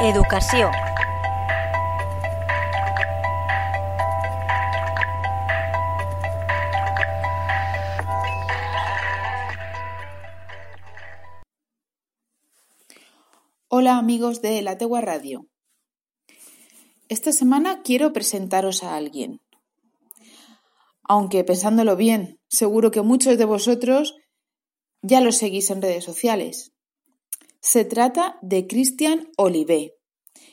Educació. Hola amigos de La Tegua Radio. Esta semana quiero presentaros a alguien. Aunque pensándolo bien, seguro que muchos de vosotros ya lo seguís en redes sociales. Se trata de Cristian Olivé.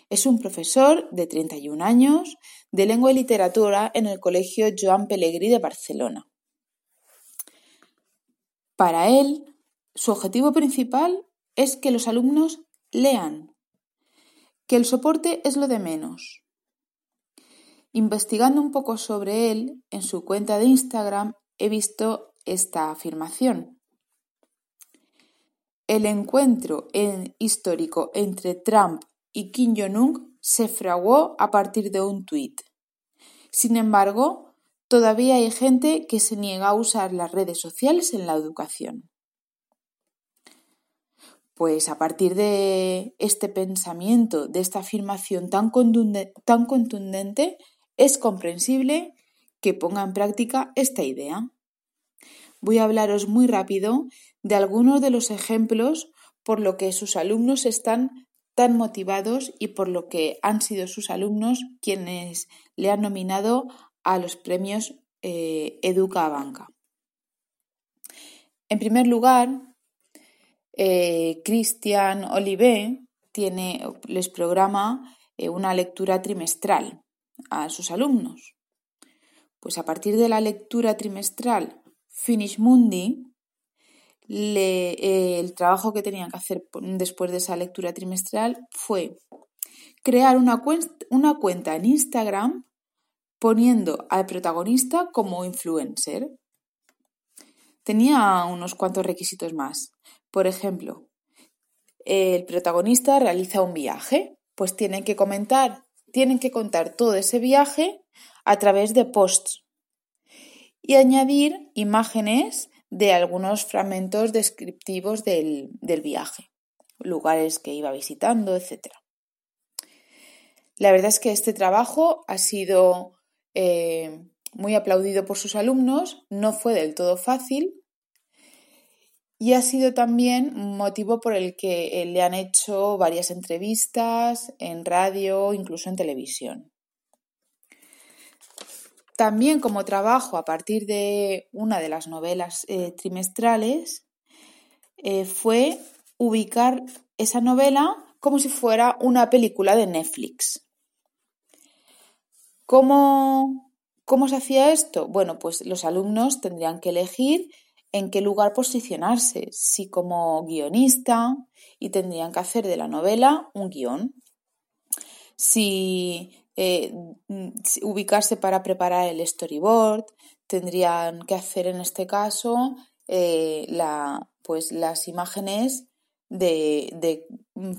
Es un profesor de 31 años de lengua y literatura en el Colegio Joan Pellegrí de Barcelona. Para él, su objetivo principal es que los alumnos lean, que el soporte es lo de menos. Investigando un poco sobre él, en su cuenta de Instagram he visto esta afirmación. El encuentro histórico entre Trump y Kim Jong-un se fraguó a partir de un tuit. Sin embargo, todavía hay gente que se niega a usar las redes sociales en la educación. Pues a partir de este pensamiento, de esta afirmación tan, tan contundente, es comprensible que ponga en práctica esta idea. Voy a hablaros muy rápido de algunos de los ejemplos por lo que sus alumnos están tan motivados y por lo que han sido sus alumnos quienes le han nominado a los premios eh, Educa Banca. En primer lugar, eh, Cristian Olivé tiene, les programa eh, una lectura trimestral a sus alumnos. Pues a partir de la lectura trimestral Finish Mundi, eh, el trabajo que tenían que hacer después de esa lectura trimestral fue crear una cuenta en Instagram poniendo al protagonista como influencer. Tenía unos cuantos requisitos más. Por ejemplo, el protagonista realiza un viaje, pues tienen que comentar, tienen que contar todo ese viaje a través de posts y añadir imágenes de algunos fragmentos descriptivos del, viaje, lugares que iba visitando, etc. La verdad es que este trabajo ha sido eh, muy aplaudido por sus alumnos, no fue del todo fácil y ha sido también un motivo por el que eh, le han hecho varias entrevistas en radio, incluso en televisión. También como trabajo a partir de una de las novelas eh, trimestrales eh, fue ubicar esa novela como si fuera una película de Netflix. ¿Cómo, ¿Cómo se hacía esto? Bueno, pues los alumnos tendrían que elegir en qué lugar posicionarse, si como guionista, y tendrían que hacer de la novela un guion. Si eh, mm, ubicarse para preparar el storyboard, tendrían que hacer en este caso eh, la, pues, las imágenes de, de,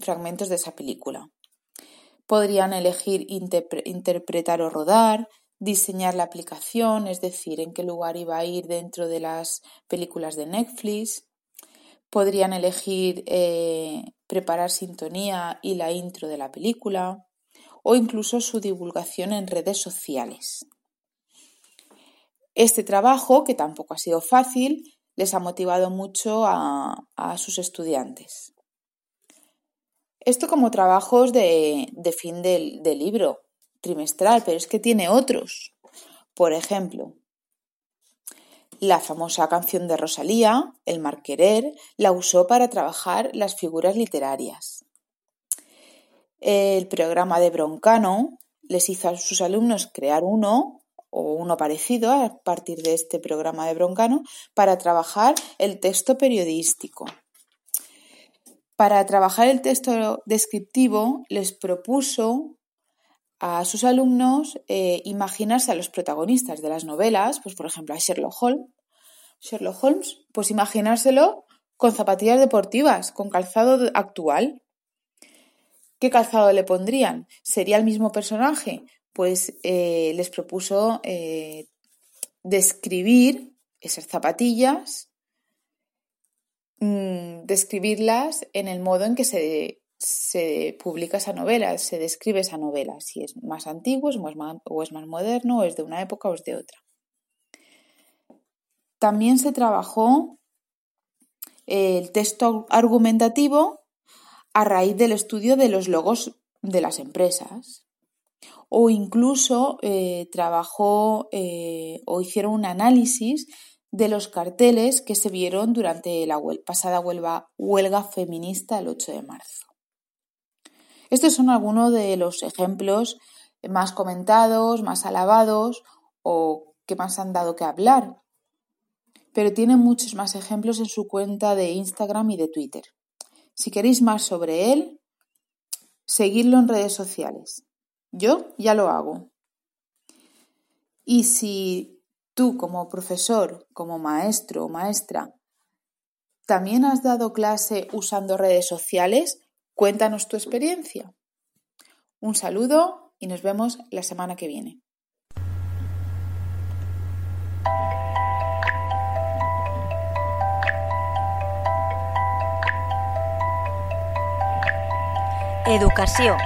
fragmentos de esa película. Podrían elegir interpretar o rodar, diseñar la aplicación, es decir, en qué lugar iba a ir dentro de las películas de Netflix. Podrían elegir eh, preparar sintonía y la intro de la película o incluso su divulgación en redes sociales. Este trabajo, que tampoco ha sido fácil, les ha motivado mucho a, sus estudiantes. Esto como trabajos de, fin del, del libro trimestral, pero es que tiene otros. Por ejemplo, la famosa canción de Rosalía, El Marquerer, la usó para trabajar las figuras literarias. El programa de Broncano les hizo a sus alumnos crear uno o uno parecido a partir de este programa de Broncano para trabajar el texto periodístico. Para trabajar el texto descriptivo les propuso a sus alumnos eh, imaginarse a los protagonistas de las novelas, pues por ejemplo a Sherlock Holmes, Sherlock Holmes, pues imaginárselo con zapatillas deportivas, con calzado actual, ¿Qué calzado le pondrían? ¿Sería el mismo personaje? Pues eh, les propuso eh, describir esas zapatillas, mm, describirlas en el modo en que se se publica esa novela, se describe esa novela, si es más antiguo es más, o es más moderno, o es de una época o es de otra. También se trabajó el texto argumentativo a raíz del estudio de los logos de las empresas. O incluso eh, trabajó eh, o hicieron un análisis de los carteles que se vieron durante la pasada huelga, huelga feminista el 8 de marzo. Estos son algunos de los ejemplos más comentados, más alabados o que más han dado que hablar. Pero tiene muchos más ejemplos en su cuenta de Instagram y de Twitter. Si queréis más sobre él, seguidlo en redes sociales. Yo ya lo hago. Y si tú como profesor, como maestro o maestra, también has dado clase usando redes sociales, Cuéntanos tu experiencia. Un saludo y nos vemos la semana que viene. Educación